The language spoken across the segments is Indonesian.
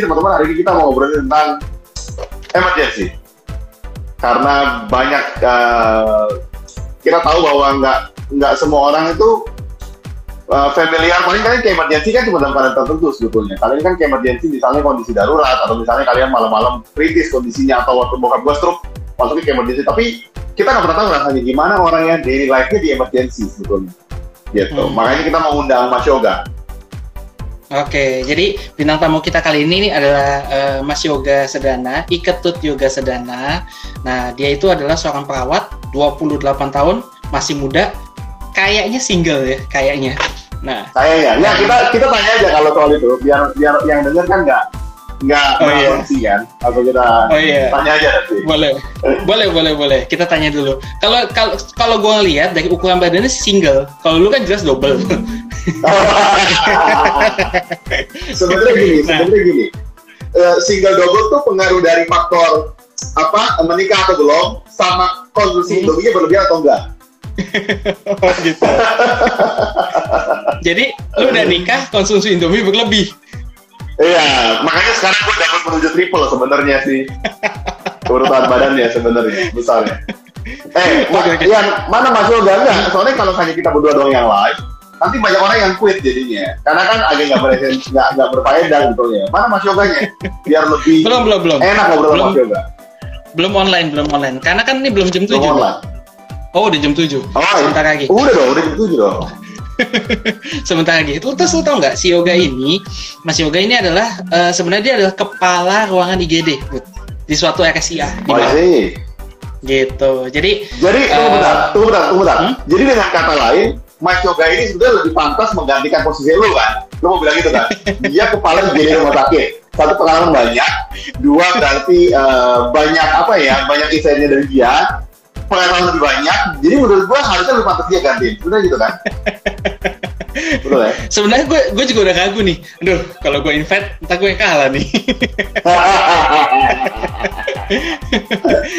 Jadi teman-teman hari ini kita mau ngobrolin tentang emergency. Karena banyak uh, kita tahu bahwa nggak nggak semua orang itu uh, familiar. Paling kalian ke emergency kan cuma dalam keadaan tertentu sebetulnya. Kalian kan ke emergency misalnya kondisi darurat atau misalnya kalian malam-malam kritis kondisinya atau waktu bokap gue stroke masuk ke emergency. Tapi kita nggak pernah tahu rasanya gimana orang yang daily life-nya di emergency sebetulnya. Gitu. Hmm. Makanya kita mau undang Mas Yoga Oke, jadi bintang tamu kita kali ini adalah uh, Mas Yoga Sedana, Iketut Yoga Sedana. Nah, dia itu adalah seorang perawat, 28 tahun, masih muda, kayaknya single ya, kayaknya. Nah, kayaknya. Ya, kita kita tanya aja kalau soal itu, biar biar yang denger kan nggak nggak oh, iya. kan atau kita oh, iya. tanya aja nanti. Boleh. boleh, boleh, boleh. Kita tanya dulu. Kalau kalau kalau gue lihat dari ukuran badannya single. Kalau lu kan jelas double. sebenarnya gini, nah. sebenarnya gini. Uh, single double tuh pengaruh dari faktor apa menikah atau belum sama konsumsi hmm. indominya berlebihan atau enggak? oh, gitu. Jadi lu udah nikah konsumsi indomie berlebih. Iya, makanya sekarang gue dapat menuju triple sebenarnya sih. Urutan badannya sebenarnya, misalnya. Eh, okay, okay. yang mana Mas Yoga enggak? Soalnya kalau hanya kita berdua doang yang live, nanti banyak orang yang quit jadinya. Karena kan agak nggak berhasil, nggak nggak berfaedah gitu ya. Mana Mas Yoganya? Biar lebih belum belum belum enak ngobrol belum, Mas Yoga. Belum online, belum online. Karena kan ini belum jam tujuh. Oh, udah jam tujuh. Oh, iya. Sebentar lagi. Udah dong, udah jam tujuh dong. sebentar lagi. Lu terus lu tau nggak si Yoga ini, Mas Yoga ini adalah uh, sebenarnya dia adalah kepala ruangan IGD di suatu RSIA. Oh, sih. Gitu. Jadi Jadi uh, tunggu bentar, tunggu bentar, tunggu bentar. Hmm? Jadi dengan kata lain, Mas Yoga ini sebenarnya lebih pantas menggantikan posisi lu kan? Lu mau bilang gitu kan? Dia kepala IGD rumah sakit. Satu pengalaman banyak, dua berarti uh, banyak apa ya, banyak insightnya dari dia pengalaman lebih banyak jadi menurut gue harusnya lebih pantas dia ganti udah gitu kan Betul ya? Sebenarnya gue gue juga udah kagum nih. Aduh, kalau gue invite, entah gue yang kalah nih.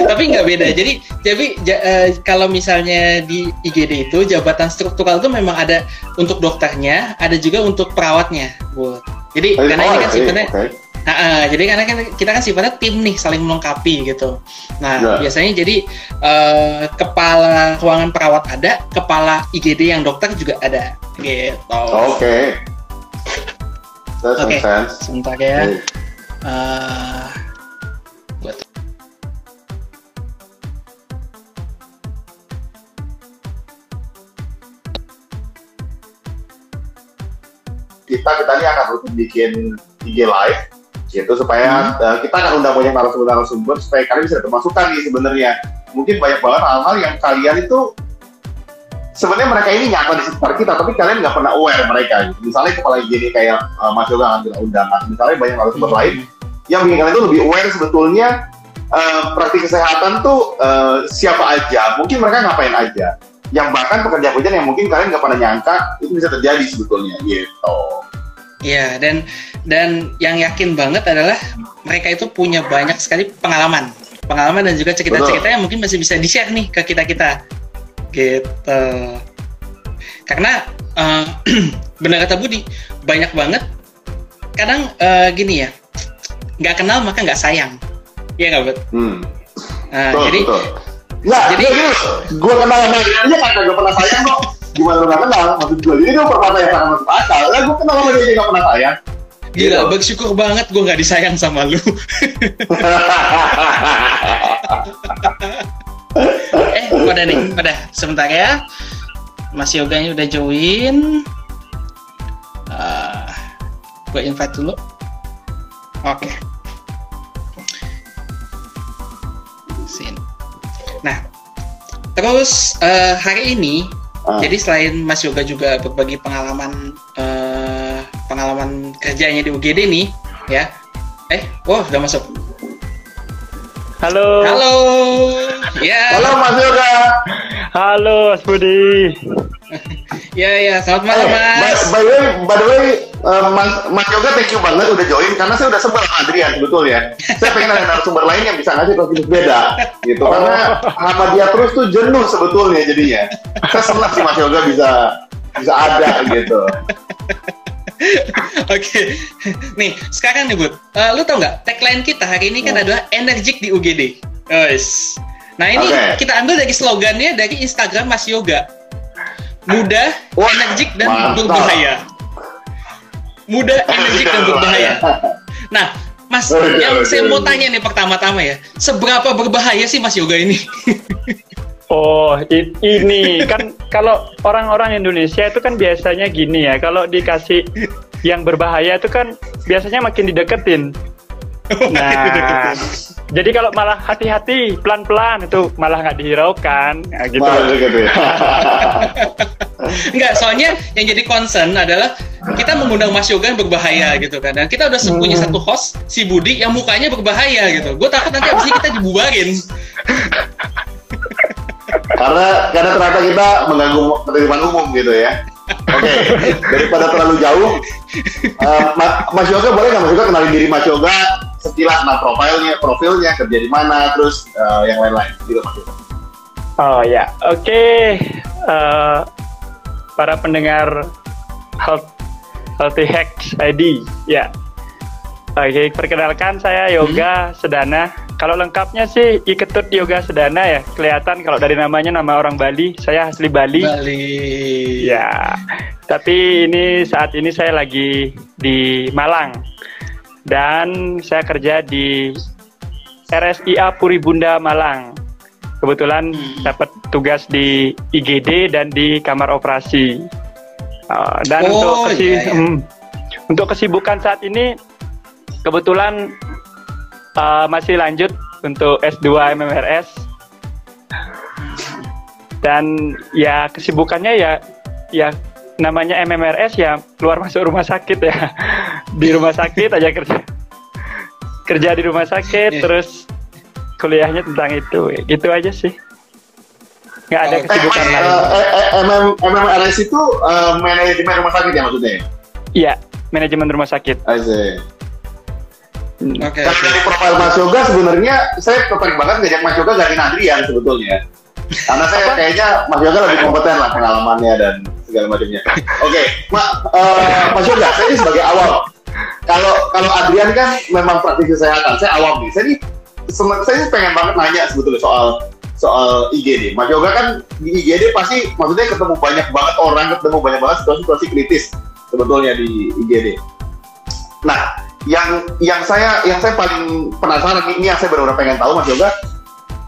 Tapi nggak beda. Jadi, jadi ja, uh, kalau misalnya di IGD itu jabatan struktural itu memang ada untuk dokternya, ada juga untuk perawatnya, bu. Jadi oh, karena ini kan sebenarnya okay Nah, uh, jadi karena kan kita kan sifatnya tim nih saling melengkapi gitu. Nah yeah. biasanya jadi uh, kepala ruangan perawat ada, kepala IGD yang dokter juga ada gitu. Oke. Okay. Oke. Okay. Sebentar ya. Okay. Uh, buat kita kita ini akan rutin bikin IG live gitu supaya hmm. uh, kita akan undang banyak narasumber-narasumber supaya kalian bisa termasukkan nih sebenarnya mungkin banyak banget hal-hal yang kalian itu sebenarnya mereka ini nyata di sekitar kita tapi kalian nggak pernah aware mereka gitu. misalnya kepala gini kayak uh, Mas Yoga ngambil undangan misalnya banyak narasumber hmm. lain yang bikin kalian itu lebih aware sebetulnya uh, praktik kesehatan tuh uh, siapa aja mungkin mereka ngapain aja yang bahkan pekerja-pekerjaan yang mungkin kalian nggak pernah nyangka itu bisa terjadi sebetulnya gitu Iya, dan dan yang yakin banget adalah mereka itu punya banyak sekali pengalaman, pengalaman dan juga cerita-cerita yang mungkin masih bisa di-share nih ke kita-kita, gitu. Karena uh, benar kata Budi, banyak banget. Kadang uh, gini ya, nggak kenal maka nggak sayang, Iya nggak bet? Hmm. Nah, betul, jadi, betul. Nah, jadi, gue kenal sama dia, kan gue pernah sayang kok gimana lu gak kenal maksud gue jadi itu perkata yang sangat masuk akal lah gue kenal sama dia gak pernah sayang Gila, gitu. bersyukur banget gue gak disayang sama lu. eh, pada nih, pada sebentar ya. Mas Yoganya udah join. Uh, gue invite dulu. Oke. Okay. Sini. Nah, terus uh, hari ini Ah. Jadi selain Mas Yoga juga berbagi pengalaman uh, pengalaman kerjanya di UGD nih, ya. Eh, oh sudah masuk. Halo. Halo. Ya. Halo Mas Yoga. Halo Mas Budi. ya ya, selamat malam eh, Mas. By, by the way, by the way uh, Mas, Mas Yoga thank you banget udah join karena saya udah sebel sama Adrian sebetulnya. saya pengen ada narasumber lain yang bisa ngasih topik beda gitu. Oh. Karena sama dia terus tuh jenuh sebetulnya jadinya. Saya senang sih Mas Yoga bisa bisa ada gitu. Oke, nih sekarang nih Bud, uh, lu tau nggak tagline kita hari ini kan oh. adalah energik di UGD. Guys, nah ini okay. kita ambil dari slogannya dari Instagram Mas Yoga, mudah, Wah, energik dan mantap. berbahaya. Mudah, energik dan berbahaya. Nah, Mas, yang saya mau tanya nih pertama-tama ya, seberapa berbahaya sih Mas Yoga ini? Oh, ini kan kalau orang-orang Indonesia itu kan biasanya gini ya, kalau dikasih yang berbahaya itu kan biasanya makin dideketin. Nah, jadi kalau malah hati-hati, pelan-pelan itu malah nggak dihiraukan, nah, gitu. gitu ya. Enggak, soalnya yang jadi concern adalah kita mengundang Mas Yoga yang berbahaya gitu kan. Dan kita udah punya hmm. satu host, si Budi, yang mukanya berbahaya gitu. Gue takut nanti abis ini kita dibubarin karena karena ternyata kita mengganggu penerimaan umum gitu ya. Oke, okay. daripada terlalu jauh, uh, Mas Yoga boleh nggak Mas Yoga kenalin diri Mas Yoga sekilas nah profilnya, profilnya kerja di mana, terus uh, yang lain-lain gitu Mas Yoga. Oh ya, oke. Okay. Uh, eh, para pendengar Health, Healthy Hacks ID, ya. Oke, okay, perkenalkan saya Yoga hmm. Sedana kalau lengkapnya sih Iketut Yoga Sedana ya. Kelihatan kalau dari namanya nama orang Bali, saya asli Bali. Bali. Ya. Tapi ini saat ini saya lagi di Malang. Dan saya kerja di RSIA Puri Bunda Malang. Kebetulan hmm. dapat tugas di IGD dan di kamar operasi. Uh, dan oh, untuk kesi iya, iya. Um, untuk kesibukan saat ini kebetulan uh, masih lanjut untuk S2 MMRS dan ya kesibukannya ya ya namanya MMRS ya keluar masuk rumah sakit ya di rumah sakit aja kerja kerja di rumah sakit yeah. terus kuliahnya tentang itu gitu aja sih nggak ada kesibukan eh, lain. MMRS itu manajemen rumah sakit ya maksudnya? Iya, manajemen rumah sakit. Asik. Okay, Karena okay. dari profil Mas Yoga sebenarnya saya tertarik banget ngajak Mas Yoga gantiin Adrian sebetulnya. Karena saya kayaknya Mas Yoga lebih kompeten lah pengalamannya dan segala macamnya. Oke, okay, Ma, uh, Mas Yoga, saya ini sebagai awam. Kalau kalau Adrian kan memang praktisi kesehatan, saya awam nih. Saya ini saya ini pengen banget nanya sebetulnya soal soal IGD. Mas Yoga kan di IGD pasti maksudnya ketemu banyak banget orang, ketemu banyak banget situasi-situasi kritis sebetulnya di IGD. Nah, yang yang saya yang saya paling penasaran ini yang saya benar-benar pengen tahu Mas Yoga.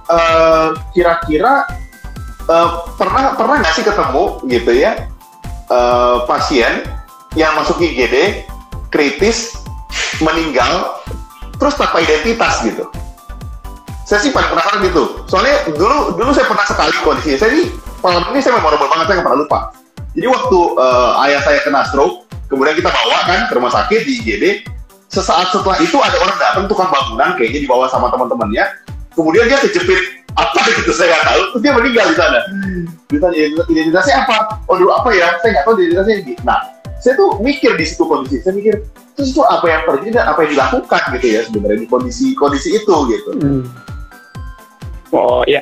Uh, kira-kira uh, pernah pernah nggak sih ketemu gitu ya uh, pasien yang masuk IGD kritis meninggal terus tanpa identitas gitu? Saya sih paling penasaran gitu. Soalnya dulu dulu saya pernah sekali kondisi saya ini pengalaman ini saya memorable banget saya nggak pernah lupa. Jadi waktu uh, ayah saya kena stroke kemudian kita bawa kan ke rumah sakit di IGD sesaat setelah itu ada orang datang tukang bangunan kayaknya dibawa sama teman-temannya. Kemudian dia kejepit apa gitu saya nggak tahu. Terus dia meninggal di sana. Ditanya identitasnya apa? Oh dulu apa ya? Saya nggak tahu identitasnya ini. Nah saya tuh mikir di situ kondisi. Saya mikir terus itu apa yang terjadi dan apa yang dilakukan gitu ya sebenarnya di kondisi kondisi itu gitu. Hmm. oh ya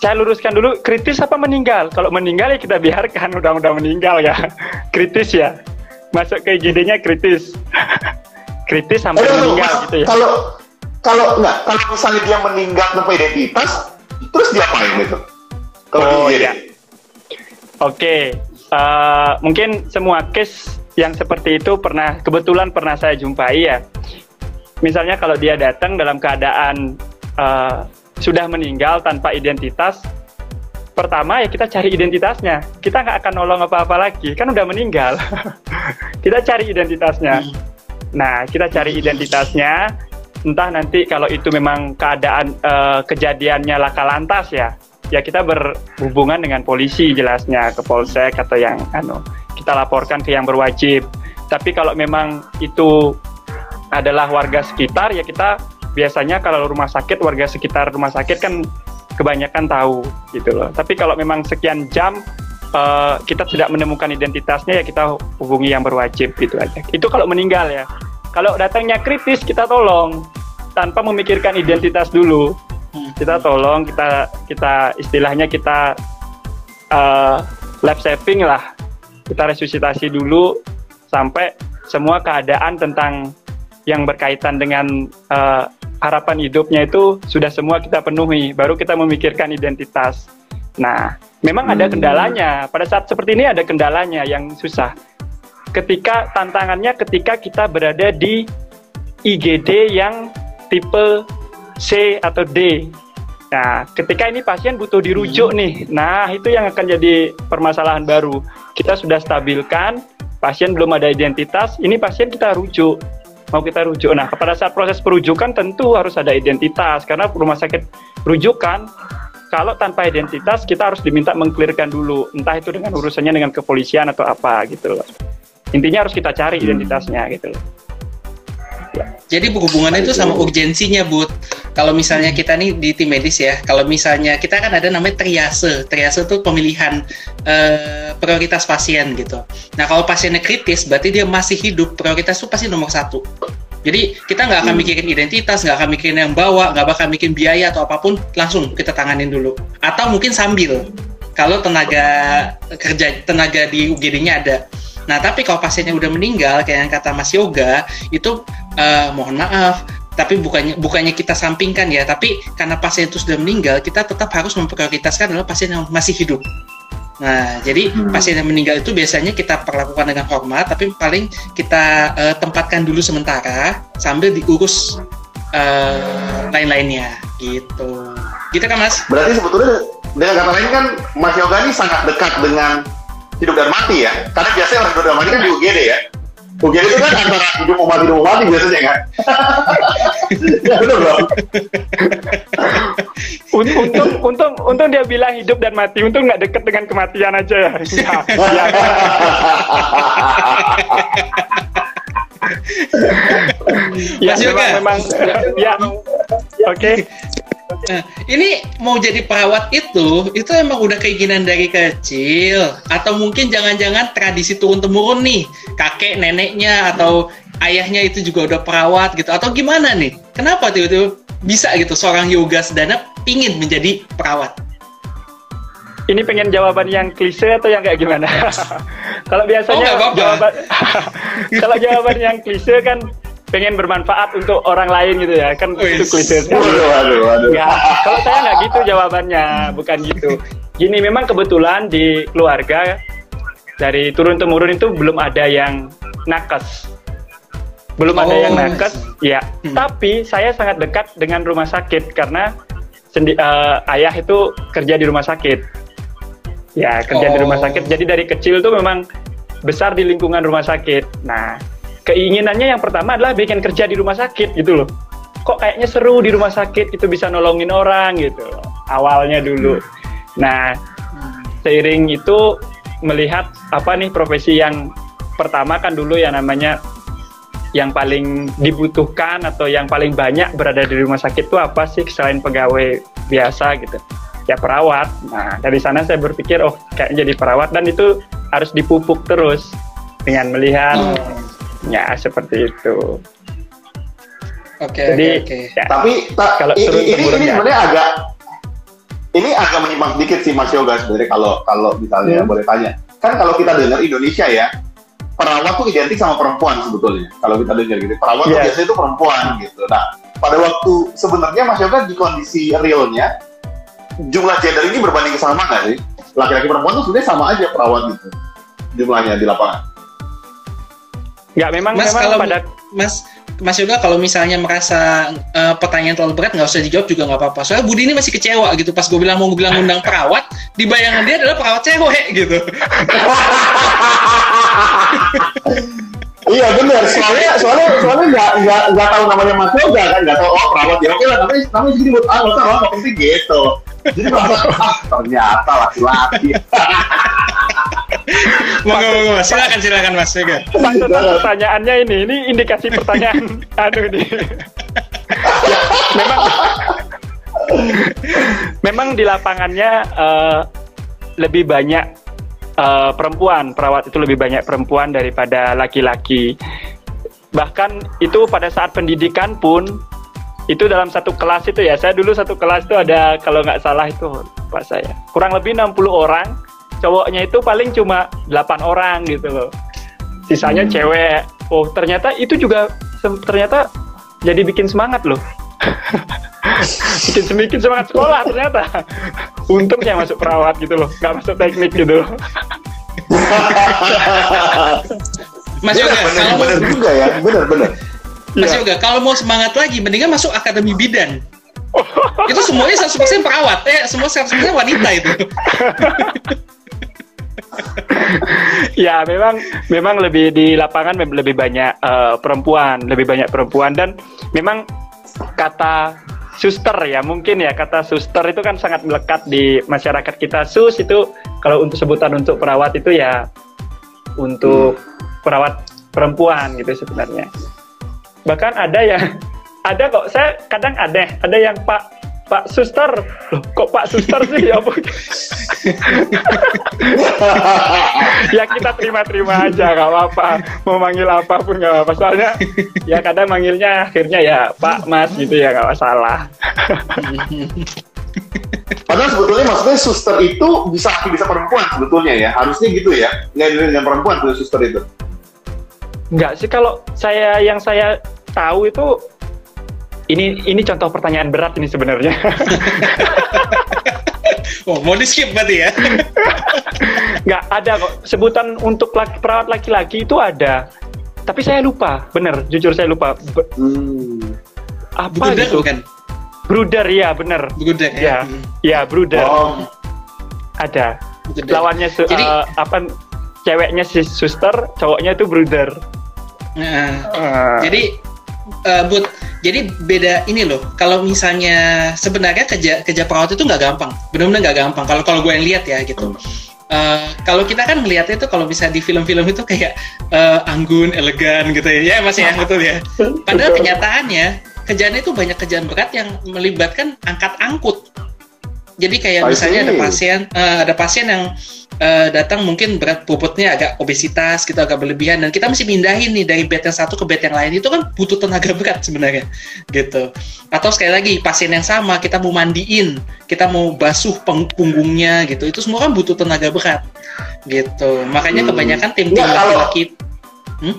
saya luruskan dulu. Kritis apa meninggal? Kalau meninggal ya kita biarkan. Udah-udah meninggal ya. Kritis ya. Masuk ke IGD-nya kritis kritis sampai eh, meninggal gitu ya. kalau kalau enggak kalau misalnya dia meninggal tanpa identitas terus dia apa gitu? Kalau oh, iya. oke okay. uh, eh, mungkin semua case yang seperti itu pernah kebetulan pernah saya jumpai ya. Misalnya kalau dia datang dalam keadaan uh, sudah meninggal tanpa identitas pertama ya kita cari identitasnya. Kita nggak akan nolong apa-apa lagi kan udah meninggal. Kita cari identitasnya. Hmm Nah, kita cari identitasnya. Entah nanti kalau itu memang keadaan uh, kejadiannya laka lantas ya, ya kita berhubungan dengan polisi jelasnya ke polsek atau yang anu kita laporkan ke yang berwajib. Tapi kalau memang itu adalah warga sekitar ya kita biasanya kalau rumah sakit warga sekitar rumah sakit kan kebanyakan tahu gitu loh. Tapi kalau memang sekian jam uh, kita tidak menemukan identitasnya ya kita hubungi yang berwajib gitu aja. Itu kalau meninggal ya. Kalau datangnya kritis kita tolong tanpa memikirkan identitas dulu. Hmm. Kita tolong kita kita istilahnya kita uh, lab saving lah. Kita resusitasi dulu sampai semua keadaan tentang yang berkaitan dengan uh, harapan hidupnya itu sudah semua kita penuhi, baru kita memikirkan identitas. Nah, memang ada hmm. kendalanya. Pada saat seperti ini ada kendalanya yang susah. Ketika tantangannya ketika kita berada di IGD yang tipe C atau D. Nah, ketika ini pasien butuh dirujuk nih. Nah, itu yang akan jadi permasalahan baru. Kita sudah stabilkan, pasien belum ada identitas, ini pasien kita rujuk mau kita rujuk. Nah, pada saat proses perujukan tentu harus ada identitas karena rumah sakit rujukan kalau tanpa identitas kita harus diminta mengklirkan dulu, entah itu dengan urusannya dengan kepolisian atau apa gitu loh. Intinya harus kita cari identitasnya gitu loh. Jadi hubungannya itu sama urgensinya, Bud. Kalau misalnya kita nih di tim medis ya, kalau misalnya kita kan ada namanya triase. Triase itu pemilihan uh, prioritas pasien gitu. Nah, kalau pasiennya kritis, berarti dia masih hidup, prioritas itu pasti nomor satu. Jadi kita nggak akan hmm. mikirin identitas, nggak akan mikirin yang bawa, nggak bakal mikirin biaya atau apa pun, langsung kita tanganin dulu. Atau mungkin sambil, kalau tenaga kerja, tenaga di UGD-nya ada. Nah, tapi kalau pasiennya udah meninggal, kayak yang kata Mas Yoga, itu uh, mohon maaf, tapi bukannya bukannya kita sampingkan ya, tapi karena pasien itu sudah meninggal, kita tetap harus memprioritaskan adalah pasien yang masih hidup. Nah, jadi hmm. pasien yang meninggal itu biasanya kita perlakukan dengan hormat, tapi paling kita uh, tempatkan dulu sementara sambil diurus uh, lain-lainnya, gitu. Gitu kan, Mas? Berarti sebetulnya dengan kata lain kan Mas Yoga ini sangat dekat dengan hidup dan mati ya karena biasanya orang hidup dan mati kan di UGD ya UGD itu kan antara hidup mau mati hidup mau mati biasanya kan? Ya benar bro. Untung untung untung dia bilang hidup dan mati. Untung nggak deket dengan kematian aja ya, ya, ya. ya memang, memang. Ya oke. okay. Nah, ini mau jadi perawat itu, itu emang udah keinginan dari kecil, atau mungkin jangan-jangan tradisi turun temurun nih, kakek neneknya atau ayahnya itu juga udah perawat gitu, atau gimana nih? Kenapa tiba-tiba bisa gitu seorang yoga sedana pingin menjadi perawat? Ini pengen jawaban yang klise atau yang kayak gimana? kalau biasanya oh, jawaban kalau jawaban yang klise kan pengen bermanfaat untuk orang lain gitu ya. Kan itu klise waduh, waduh, waduh. Ya, kalau saya nggak gitu jawabannya bukan gitu. Gini memang kebetulan di keluarga dari turun temurun itu belum ada yang nakes. Belum oh, ada yang oh, nakes ya. Hmm. tapi saya sangat dekat dengan rumah sakit karena sendi uh, ayah itu kerja di rumah sakit. Ya kerja oh. di rumah sakit. Jadi dari kecil tuh memang besar di lingkungan rumah sakit. Nah keinginannya yang pertama adalah bikin kerja di rumah sakit gitu loh. Kok kayaknya seru di rumah sakit itu bisa nolongin orang gitu loh. awalnya dulu. Nah seiring itu melihat apa nih profesi yang pertama kan dulu yang namanya yang paling dibutuhkan atau yang paling banyak berada di rumah sakit itu apa sih selain pegawai biasa gitu? Ya perawat. Nah dari sana saya berpikir oh kayaknya jadi perawat. Dan itu harus dipupuk terus dengan melihat hmm Ya seperti itu. Oke. Okay, Jadi, okay, okay. Ya, tapi ta, kalau ini, ini, ini sebenarnya agak ini agak menyimak dikit sih Mas Yoga sebenarnya kalau kalau misalnya hmm. boleh tanya. Kan kalau kita dengar Indonesia ya, perawat tuh identik sama perempuan sebetulnya. Kalau kita dengar gitu, perawat yeah. tuh biasanya itu perempuan gitu. Nah, pada waktu sebenarnya Mas Yoga di kondisi realnya jumlah gender ini berbanding sama nggak sih? Laki-laki perempuan tuh sebenarnya sama aja perawat gitu jumlahnya di lapangan. Nggak, memang Mas memang kalau pada Mas Mas Yoga kalau misalnya merasa uh, pertanyaan terlalu berat nggak usah dijawab juga nggak apa-apa. Soalnya Budi ini masih kecewa gitu. Pas gue bilang mau bilang undang perawat, di bayangan dia adalah perawat cewek gitu. iya benar soalnya soalnya soalnya nggak nggak nggak tahu namanya Mas Yoga kan. Nggak tahu oh perawat ya oke lah tapi namanya jadi buat ah nggak tahu apa penting gitu. Jadi merasa ah ternyata laki-laki Moga moga mas, silakan silakan mas. Maksud pertanyaannya ini, ini indikasi pertanyaan aduh ini. ya, memang memang di lapangannya uh, lebih banyak uh, perempuan perawat itu lebih banyak perempuan daripada laki-laki. Bahkan itu pada saat pendidikan pun itu dalam satu kelas itu ya saya dulu satu kelas itu ada kalau nggak salah itu pak saya kurang lebih 60 orang cowoknya itu paling cuma 8 orang gitu loh sisanya hmm. cewek oh ternyata itu juga ternyata jadi bikin semangat loh bikin semakin semangat sekolah ternyata untung saya masuk perawat gitu loh nggak masuk teknik gitu loh Mas Yoga, bener, kalau bener juga ya, bener bener. Mas ya. Yoga, kalau mau semangat lagi, mendingan masuk akademi bidan. itu semuanya 100% perawat, ya semua 100% wanita itu. ya memang memang lebih di lapangan lebih banyak uh, perempuan, lebih banyak perempuan. Dan memang kata suster ya mungkin ya kata suster itu kan sangat melekat di masyarakat kita. Sus itu kalau untuk sebutan untuk perawat itu ya untuk hmm. perawat perempuan gitu sebenarnya. Bahkan ada yang ada kok. Saya kadang ada ada yang pak Pak Suster, loh kok Pak Suster sih ya bu? ya kita terima-terima aja, nggak apa-apa. Mau manggil apa pun nggak apa-apa. Soalnya ya kadang manggilnya akhirnya ya Pak Mas gitu ya nggak masalah. Padahal sebetulnya maksudnya suster itu bisa laki bisa perempuan sebetulnya ya. Harusnya gitu ya. Nggak dengan perempuan tuh suster itu. Enggak sih kalau saya yang saya tahu itu ini ini contoh pertanyaan berat ini sebenarnya. oh, mau di skip berarti ya? Nggak ada kok. Sebutan untuk laki, perawat laki-laki itu ada. Tapi saya lupa, bener. Jujur saya lupa. Be hmm. Apa Bruder, gitu? kan? Bruder, ya bener. Bruder, ya. Ya, ya Bruder. Oh. Ada. Bruder. Lawannya Jadi, uh, apa? Ceweknya si suster, cowoknya itu Bruder. Nah, uh. Jadi, uh, but jadi beda ini loh kalau misalnya sebenarnya kerja kerja perawat itu nggak gampang. Benar-benar nggak gampang kalau kalau gue yang lihat ya gitu. Uh, kalau kita kan melihatnya itu kalau bisa di film-film itu kayak uh, anggun elegan gitu ya. Ya masih ya betul ya. Padahal kenyataannya kerjaan itu banyak kerjaan berat yang melibatkan angkat angkut jadi kayak misalnya ada pasien uh, ada pasien yang uh, datang mungkin berat bobotnya agak obesitas kita gitu, agak berlebihan dan kita mesti pindahin nih dari bed yang satu ke bed yang lain itu kan butuh tenaga berat sebenarnya gitu atau sekali lagi pasien yang sama kita mau mandiin kita mau basuh punggungnya gitu itu semua kan butuh tenaga berat gitu makanya hmm. kebanyakan tim-tim laki-laki hmm?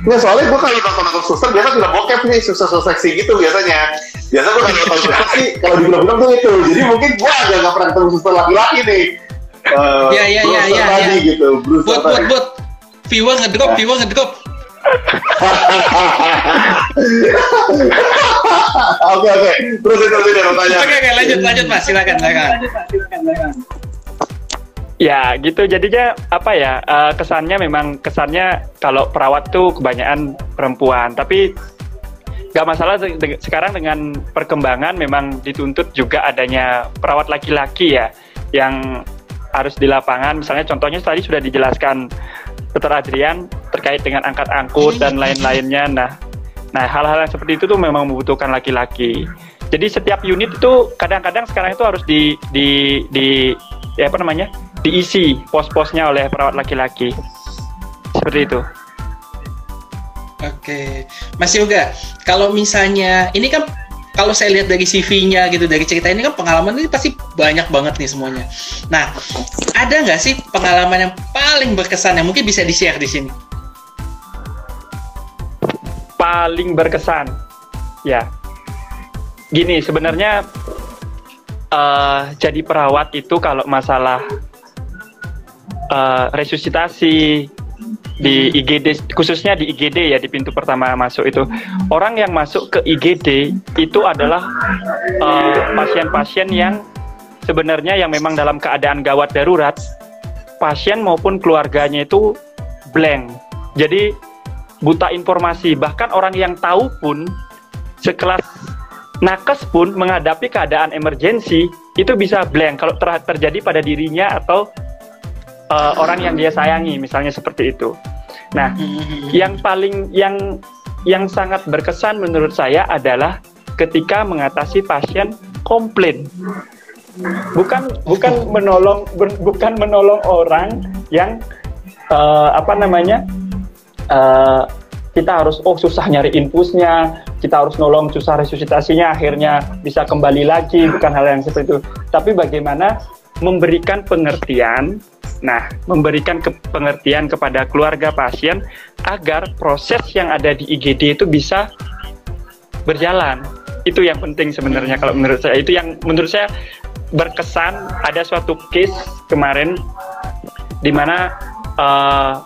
Nggak, soalnya gue kalau nonton-nonton suster biasa tidak bokep nih, suster-suster seksi gitu biasanya. Biasa gue kalau nonton suster sih, kalau di film-film tuh itu. Jadi mungkin gue agak nggak pernah ketemu suster laki-laki nih. Uh, ya ya ya ya, ya. gitu buat buat buat viewer ngedrop viewer ngedrop. Oke oke, terus terus terus tanya. Oke oke lanjut lanjut mas, silakan silakan. Ya gitu. Jadinya apa ya? Uh, kesannya memang kesannya kalau perawat tuh kebanyakan perempuan. Tapi nggak masalah sekarang dengan perkembangan memang dituntut juga adanya perawat laki-laki ya yang harus di lapangan. Misalnya contohnya tadi sudah dijelaskan Dr. Adrian terkait dengan angkat angkut dan lain-lainnya. Nah nah hal-hal yang seperti itu tuh memang membutuhkan laki-laki. Jadi setiap unit itu kadang-kadang sekarang itu harus di di di ya apa namanya? Diisi pos-posnya oleh perawat laki-laki. Seperti itu Oke, Mas Yoga, kalau misalnya ini kan kalau saya lihat dari CV-nya gitu dari cerita ini kan pengalaman ini pasti banyak banget nih semuanya. Nah, ada nggak sih pengalaman yang paling berkesan yang mungkin bisa di-share di sini? Paling berkesan, ya. Gini, sebenarnya uh, jadi perawat itu kalau masalah uh, resusitasi, di IGD khususnya di IGD ya di pintu pertama masuk itu. Orang yang masuk ke IGD itu adalah eh, pasien-pasien uh, yang sebenarnya yang memang dalam keadaan gawat darurat. Pasien maupun keluarganya itu blank. Jadi buta informasi. Bahkan orang yang tahu pun sekelas nakes pun menghadapi keadaan emergensi itu bisa blank. Kalau ter terjadi pada dirinya atau uh, orang yang dia sayangi misalnya seperti itu. Nah, yang paling yang yang sangat berkesan menurut saya adalah ketika mengatasi pasien komplain. Bukan bukan menolong bukan menolong orang yang uh, apa namanya? Uh, kita harus oh susah nyari infusnya, kita harus nolong susah resusitasinya akhirnya bisa kembali lagi bukan hal yang seperti itu. Tapi bagaimana memberikan pengertian Nah, memberikan ke pengertian kepada keluarga pasien agar proses yang ada di IGD itu bisa berjalan. Itu yang penting sebenarnya kalau menurut saya. Itu yang menurut saya berkesan ada suatu case kemarin di mana uh,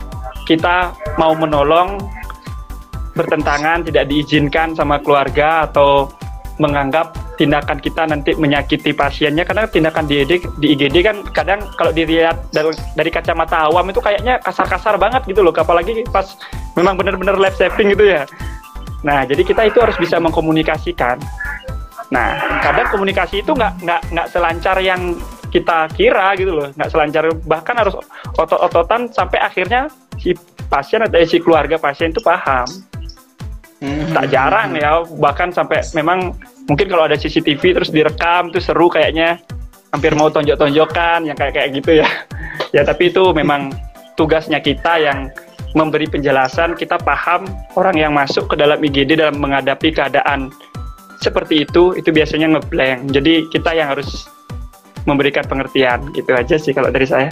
kita mau menolong bertentangan tidak diizinkan sama keluarga atau menganggap tindakan kita nanti menyakiti pasiennya karena tindakan di IGD, di IGD kan kadang kalau dilihat dari, dari kacamata awam itu kayaknya kasar-kasar banget gitu loh apalagi pas memang benar-benar life saving gitu ya. Nah jadi kita itu harus bisa mengkomunikasikan. Nah kadang komunikasi itu nggak nggak nggak selancar yang kita kira gitu loh nggak selancar. Bahkan harus otot-ototan sampai akhirnya si pasien atau si keluarga pasien itu paham hmm. tak jarang ya bahkan sampai memang mungkin kalau ada CCTV terus direkam tuh seru kayaknya. Hampir mau tonjok-tonjokan yang kayak kayak gitu ya. Ya tapi itu memang tugasnya kita yang memberi penjelasan kita paham orang yang masuk ke dalam IGD dalam menghadapi keadaan seperti itu itu biasanya ngeblank jadi kita yang harus memberikan pengertian gitu aja sih kalau dari saya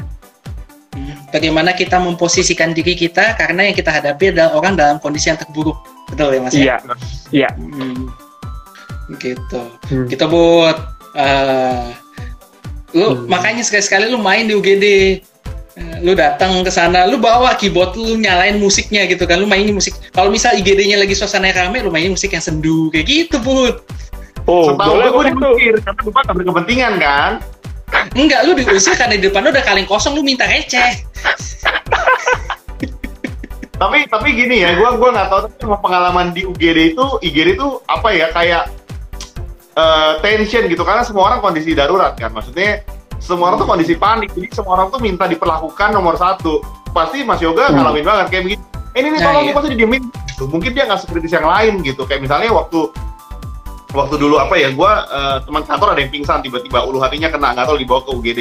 bagaimana kita memposisikan diri kita karena yang kita hadapi adalah orang dalam kondisi yang terburuk. Betul ya mas iya. Iya. Hmm. Gitu. Hmm. kita buat uh, lu hmm. makanya sekali-sekali lu main di UGD uh, lu datang ke sana lu bawa keyboard lu nyalain musiknya gitu kan lu mainin musik. Kalau misal IGD-nya lagi suasana rame lu mainin musik yang sendu kayak gitu bud. Oh Setahu boleh gue diusir karena gue gak berkepentingan kan? Enggak, lu diusir karena di depan lu udah kaleng kosong, lu minta receh. Tapi tapi gini ya, gue gua nggak tahu tapi pengalaman di UGD itu IGD itu apa ya kayak uh, tension gitu. Karena semua orang kondisi darurat kan. Maksudnya semua orang tuh kondisi panik. Jadi semua orang tuh minta diperlakukan nomor satu. Pasti Mas Yoga hmm. ngalamin banget kayak begini. Eh, ini nih nah, tolong iya. pasti didiemin. Gitu. mungkin dia nggak sekritis yang lain gitu. Kayak misalnya waktu waktu dulu apa ya gue uh, teman kantor ada yang pingsan tiba-tiba ulu hatinya kena nggak tahu dibawa ke UGD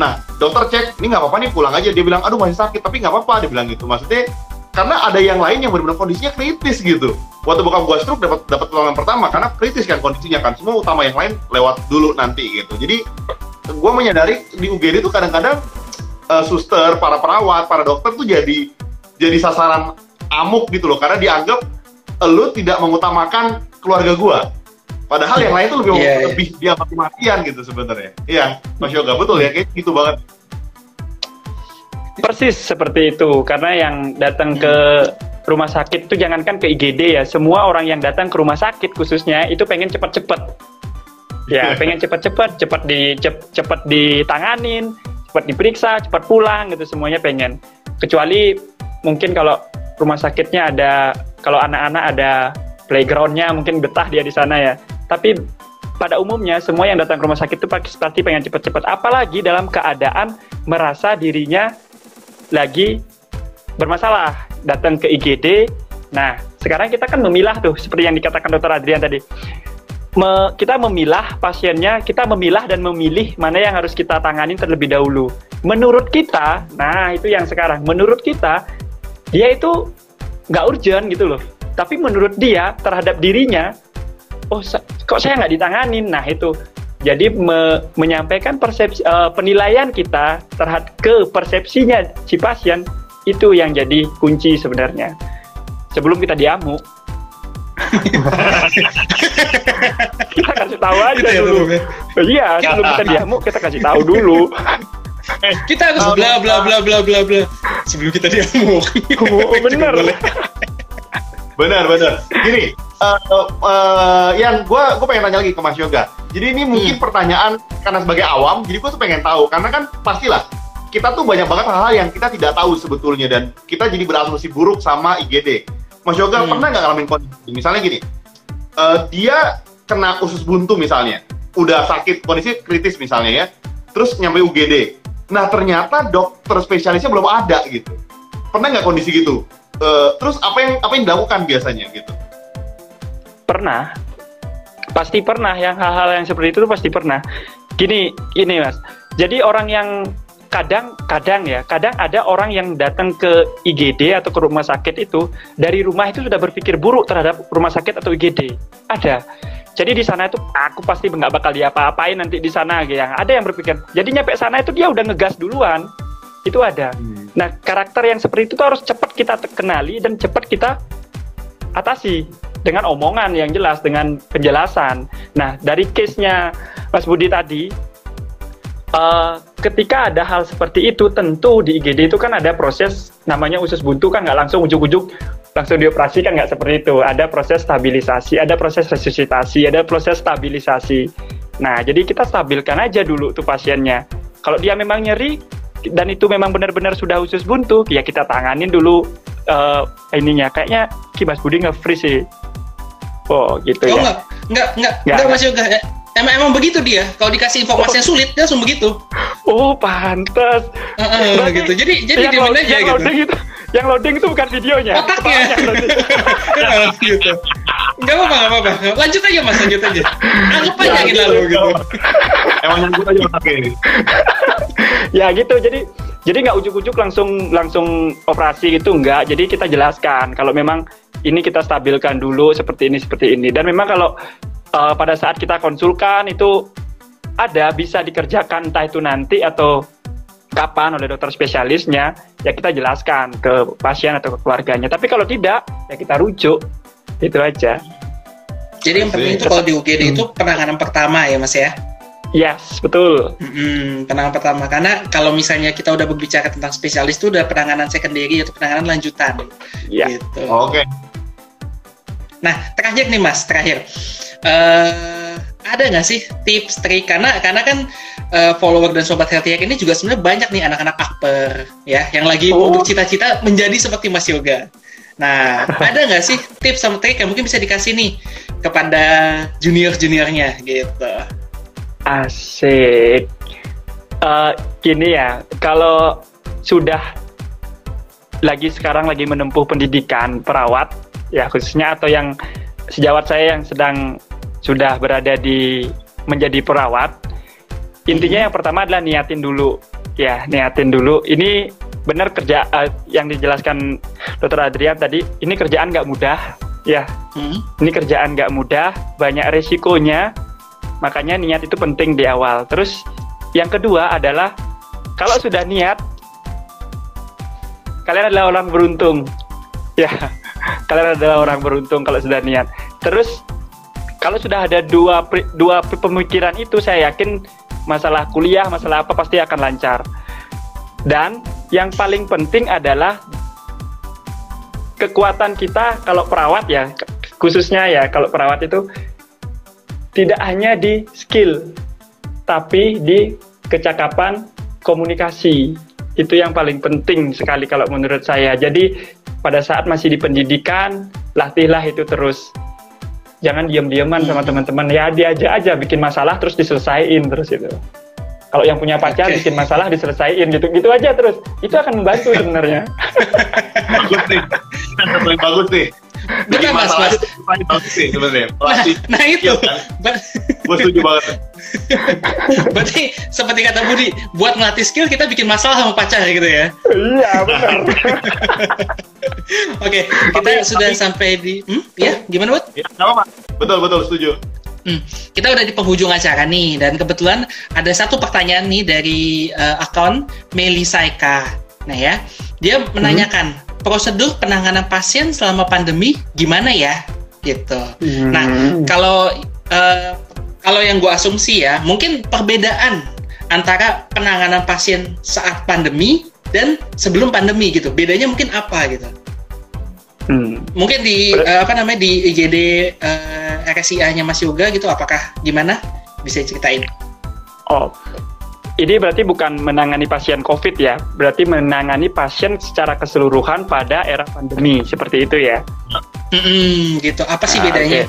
nah dokter cek ini nggak apa-apa nih pulang aja dia bilang aduh masih sakit tapi nggak apa-apa dia bilang gitu maksudnya karena ada yang lain yang benar-benar kondisinya kritis gitu. Waktu bokap gue stroke dapat dapat pertolongan pertama karena kritis kan kondisinya kan. Semua utama yang lain lewat dulu nanti gitu. Jadi gue menyadari di UGD itu kadang-kadang uh, suster, para perawat, para dokter tuh jadi jadi sasaran amuk gitu loh karena dianggap lu tidak mengutamakan keluarga gue. Padahal yang lain tuh lebih yeah, iya. lebih dia mati-matian gitu sebenarnya. Iya, Mas Yoga betul ya kayak gitu banget. Persis seperti itu, karena yang datang ke rumah sakit itu jangankan ke IGD ya, semua orang yang datang ke rumah sakit khususnya itu pengen cepat-cepat. Ya, pengen cepat-cepat, cepat di cepat ditanganin, cepat diperiksa, cepat pulang gitu semuanya pengen. Kecuali mungkin kalau rumah sakitnya ada kalau anak-anak ada playgroundnya mungkin betah dia di sana ya. Tapi pada umumnya semua yang datang ke rumah sakit itu pasti pengen cepat-cepat. Apalagi dalam keadaan merasa dirinya lagi bermasalah datang ke IGD. Nah, sekarang kita kan memilah tuh seperti yang dikatakan Dokter Adrian tadi. Me, kita memilah pasiennya, kita memilah dan memilih mana yang harus kita tangani terlebih dahulu. Menurut kita, nah itu yang sekarang. Menurut kita, dia itu nggak urgent gitu loh. Tapi menurut dia terhadap dirinya, oh kok saya nggak ditanganin? Nah itu jadi me menyampaikan persepsi uh, penilaian kita terhadap ke persepsinya si pasien itu yang jadi kunci sebenarnya. Sebelum kita diamu, kita kasih tahu aja gitu ya, dulu. Ya, iya, sebelum kita diamu kita kasih tahu dulu. Eh, kita harus bla bla bla bla bla bla sebelum kita diamu. Oh, benar. benar, benar. Gini, uh, uh, yang gue gue pengen tanya lagi ke Mas Yoga. Jadi ini mungkin hmm. pertanyaan karena sebagai awam, jadi gue tuh pengen tahu karena kan pastilah kita tuh banyak banget hal-hal yang kita tidak tahu sebetulnya dan kita jadi berasumsi buruk sama IGD. Mas Yoga hmm. pernah nggak ngalamin kondisi? Misalnya gini, uh, dia kena usus buntu misalnya, udah sakit kondisi kritis misalnya ya, terus nyampe UGD. Nah ternyata dokter spesialisnya belum ada gitu. Pernah nggak kondisi gitu? Uh, terus apa yang apa yang dilakukan biasanya gitu? pernah. Pasti pernah yang hal-hal yang seperti itu pasti pernah. Gini gini mas. Jadi orang yang kadang kadang ya kadang ada orang yang datang ke IGD atau ke rumah sakit itu dari rumah itu sudah berpikir buruk terhadap rumah sakit atau IGD ada. Jadi di sana itu aku pasti nggak bakal diapa-apain nanti di sana gitu yang ada yang berpikir jadi nyampe sana itu dia udah ngegas duluan. Itu ada. Hmm. Nah karakter yang seperti itu tuh harus cepat kita kenali dan cepat kita atasi dengan omongan yang jelas dengan penjelasan nah dari case nya Mas Budi tadi uh, ketika ada hal seperti itu tentu di IGD itu kan ada proses namanya usus buntu kan nggak langsung ujuk-ujuk langsung dioperasi kan nggak seperti itu. Ada proses stabilisasi, ada proses resusitasi, ada proses stabilisasi. Nah, jadi kita stabilkan aja dulu tuh pasiennya. Kalau dia memang nyeri dan itu memang benar-benar sudah usus buntu, ya kita tanganin dulu uh, ininya. Kayaknya Kimas Budi nge-free sih. Oh, gitu oh, ya. Enggak, enggak, enggak, enggak, enggak Mas Yoga. Emang emang begitu dia. Kalau dikasih informasi yang sulit, dia langsung begitu. Oh, pantas. Uh, uh, gitu. Jadi jadi dia aja gitu. gitu yang loading itu bukan videonya. Otaknya. gitu. Enggak apa-apa, enggak apa-apa. Lanjut aja Mas, lanjut aja. Anggap aja ya, gitu. lalu gitu. Emang nyangkut aja otaknya ini. ya gitu, jadi jadi nggak ujuk-ujuk langsung langsung operasi gitu enggak. Jadi kita jelaskan kalau memang ini kita stabilkan dulu seperti ini seperti ini. Dan memang kalau uh, pada saat kita konsulkan itu ada bisa dikerjakan entah itu nanti atau kapan oleh dokter spesialisnya, ya kita jelaskan ke pasien atau ke keluarganya. Tapi kalau tidak, ya kita rujuk. Itu aja. Jadi yang penting itu kalau di UGD hmm. itu penanganan pertama ya Mas ya? Yes, betul. Hmm, penanganan pertama karena kalau misalnya kita udah berbicara tentang spesialis itu udah penanganan secondary atau penanganan lanjutan. Iya. Gitu. Oke. Okay. Nah, terakhir nih Mas, terakhir. Uh, ada nggak sih tips trik karena karena kan uh, follower dan sobat healthy ini juga sebenarnya banyak nih anak-anak akper ya yang lagi oh. bercita-cita menjadi seperti Mas Yoga. Nah, ada nggak sih tips sama trik yang mungkin bisa dikasih nih kepada junior-juniornya gitu? Asik. Uh, gini ya, kalau sudah lagi sekarang lagi menempuh pendidikan perawat, ya khususnya atau yang sejawat saya yang sedang sudah berada di menjadi perawat, intinya yang pertama adalah niatin dulu, ya niatin dulu. Ini benar kerja uh, yang dijelaskan Dokter Adrian tadi, ini kerjaan nggak mudah, ya. Hmm. Ini kerjaan nggak mudah, banyak resikonya, makanya niat itu penting di awal. Terus yang kedua adalah kalau sudah niat, kalian adalah orang beruntung, ya. Kalian adalah orang beruntung kalau sudah niat. Terus kalau sudah ada dua dua pemikiran itu saya yakin masalah kuliah masalah apa pasti akan lancar dan yang paling penting adalah kekuatan kita kalau perawat ya khususnya ya kalau perawat itu tidak hanya di skill tapi di kecakapan komunikasi. Itu yang paling penting sekali kalau menurut saya. Jadi pada saat masih di pendidikan latihlah itu terus. Jangan diam-diaman sama teman-teman. Ya diajak aja bikin masalah terus diselesaikan terus itu. Kalau yang punya pacar okay. bikin masalah diselesaikan gitu. Gitu aja terus. Itu akan membantu sebenarnya. Bagus nih. Bagus nih Benar mas, mas. sih sebenarnya. Nah, nah itu. Kan? Gue setuju banget. Berarti seperti kata Budi, buat ngelatih skill kita bikin masalah sama pacar gitu ya? Iya benar. Oke, kita tapi, sudah tapi, sampai di, hmm? ya gimana Bud? Ya, Betul betul setuju. Hmm, kita udah di penghujung acara nih dan kebetulan ada satu pertanyaan nih dari uh, akun Melisaika. Nah ya, dia menanyakan hmm. prosedur penanganan pasien selama pandemi gimana ya? Gitu. Hmm. Nah kalau uh, kalau yang gue asumsi ya, mungkin perbedaan antara penanganan pasien saat pandemi dan sebelum pandemi gitu. Bedanya mungkin apa gitu? Hmm. Mungkin di uh, apa namanya di IGD uh, eh, RSIA-nya Mas Yoga gitu apakah gimana? Bisa ceritain? Oh. Ini berarti bukan menangani pasien COVID ya, berarti menangani pasien secara keseluruhan pada era pandemi, seperti itu ya? Hmm, gitu. Apa sih ah, bedanya? Okay.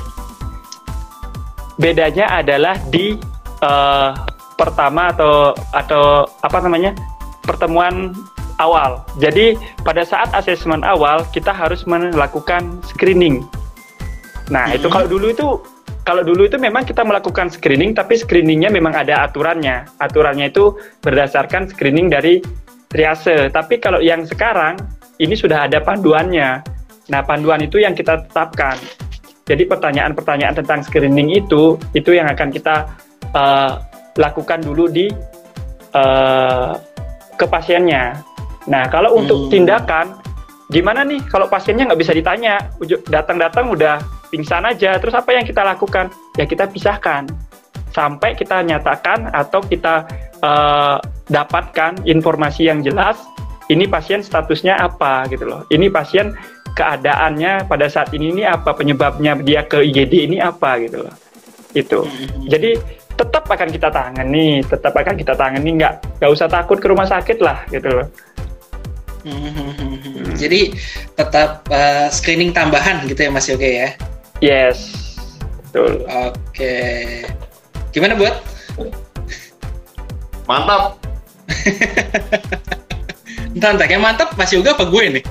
Bedanya adalah di uh, pertama atau atau apa namanya pertemuan awal. Jadi pada saat asesmen awal kita harus melakukan screening. Nah hmm. itu kalau dulu itu kalau dulu itu memang kita melakukan screening, tapi screeningnya memang ada aturannya. Aturannya itu berdasarkan screening dari triase. Tapi kalau yang sekarang ini sudah ada panduannya. Nah panduan itu yang kita tetapkan. Jadi pertanyaan-pertanyaan tentang screening itu itu yang akan kita uh, lakukan dulu di uh, ke pasiennya. Nah, kalau untuk hmm. tindakan, gimana nih kalau pasiennya nggak bisa ditanya, datang-datang udah pingsan aja, terus apa yang kita lakukan? Ya kita pisahkan sampai kita nyatakan atau kita uh, dapatkan informasi yang jelas. Ini pasien statusnya apa gitu loh. Ini pasien keadaannya pada saat ini ini apa penyebabnya dia ke IGD ini apa gitu loh itu hmm. jadi tetap akan kita tangani tetap akan kita tangani nggak nggak usah takut ke rumah sakit lah gitu loh hmm. jadi tetap uh, screening tambahan gitu ya Mas Yoga ya yes betul oke gimana buat mantap entah entah kayak mantap Mas Yoga apa gue nih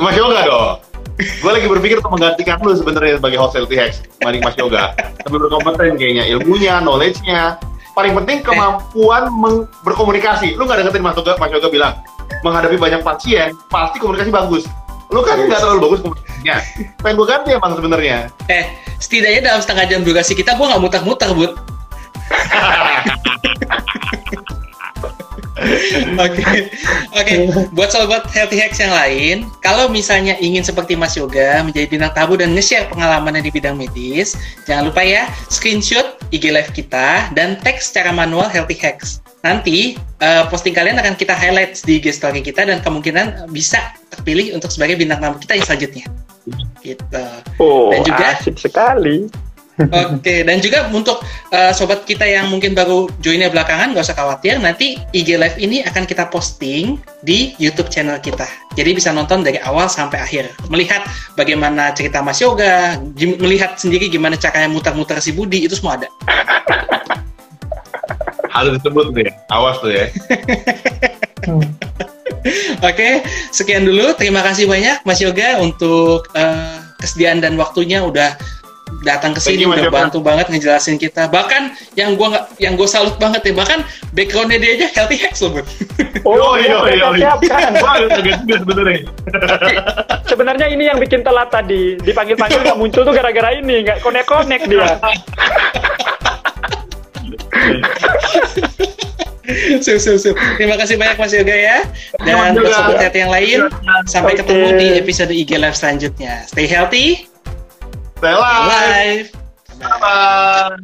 Mas Yoga dong. gue lagi berpikir untuk menggantikan lu sebenarnya sebagai host LT Hex dibanding Mas Yoga. Tapi berkompeten kayaknya, ilmunya, knowledge-nya. Paling penting kemampuan berkomunikasi. Lu nggak deketin Mas Yoga, Mas Yoga bilang, menghadapi banyak pasien, pasti komunikasi bagus. Lu kan nggak terlalu bagus komunikasinya. Pengen gue ganti emang sebenarnya. Eh, setidaknya dalam setengah jam durasi kita, gue nggak muter-muter, Bud. Oke, oke. Buat sobat healthy hacks yang lain, kalau misalnya ingin seperti Mas Yoga menjadi bintang tamu dan nge-share pengalamannya di bidang medis, jangan lupa ya screenshot IG live kita dan tag secara manual healthy hacks. Nanti uh, posting kalian akan kita highlight di IG story kita dan kemungkinan bisa terpilih untuk sebagai bintang tamu kita yang selanjutnya. Gitu. Oh, dan juga asik sekali. Oke, dan juga untuk uh, sobat kita yang mungkin baru joinnya belakangan, nggak usah khawatir, nanti IG Live ini akan kita posting di YouTube channel kita. Jadi bisa nonton dari awal sampai akhir, melihat bagaimana cerita Mas Yoga, melihat sendiri gimana caranya muter-muter si Budi, itu semua ada. Harus disebut deh, awas tuh ya. Oke, sekian dulu. Terima kasih banyak Mas Yoga untuk uh, kesediaan dan waktunya udah datang ke sini udah bantu banget ngejelasin kita. Bahkan yang gua nggak yang gue salut banget ya, bahkan backgroundnya dia aja healthy hacks loh, Oh iya iya iya. sebenarnya. Sebenarnya ini yang bikin telat tadi. Dipanggil-panggil nggak muncul tuh gara-gara ini, nggak connect-connect dia. Sup, sup, sup. Terima kasih banyak Mas Yoga ya. Dan buat sobat yang lain, sampai ketemu di episode IG Live selanjutnya. Stay healthy, Stay alive. Bye. Bye.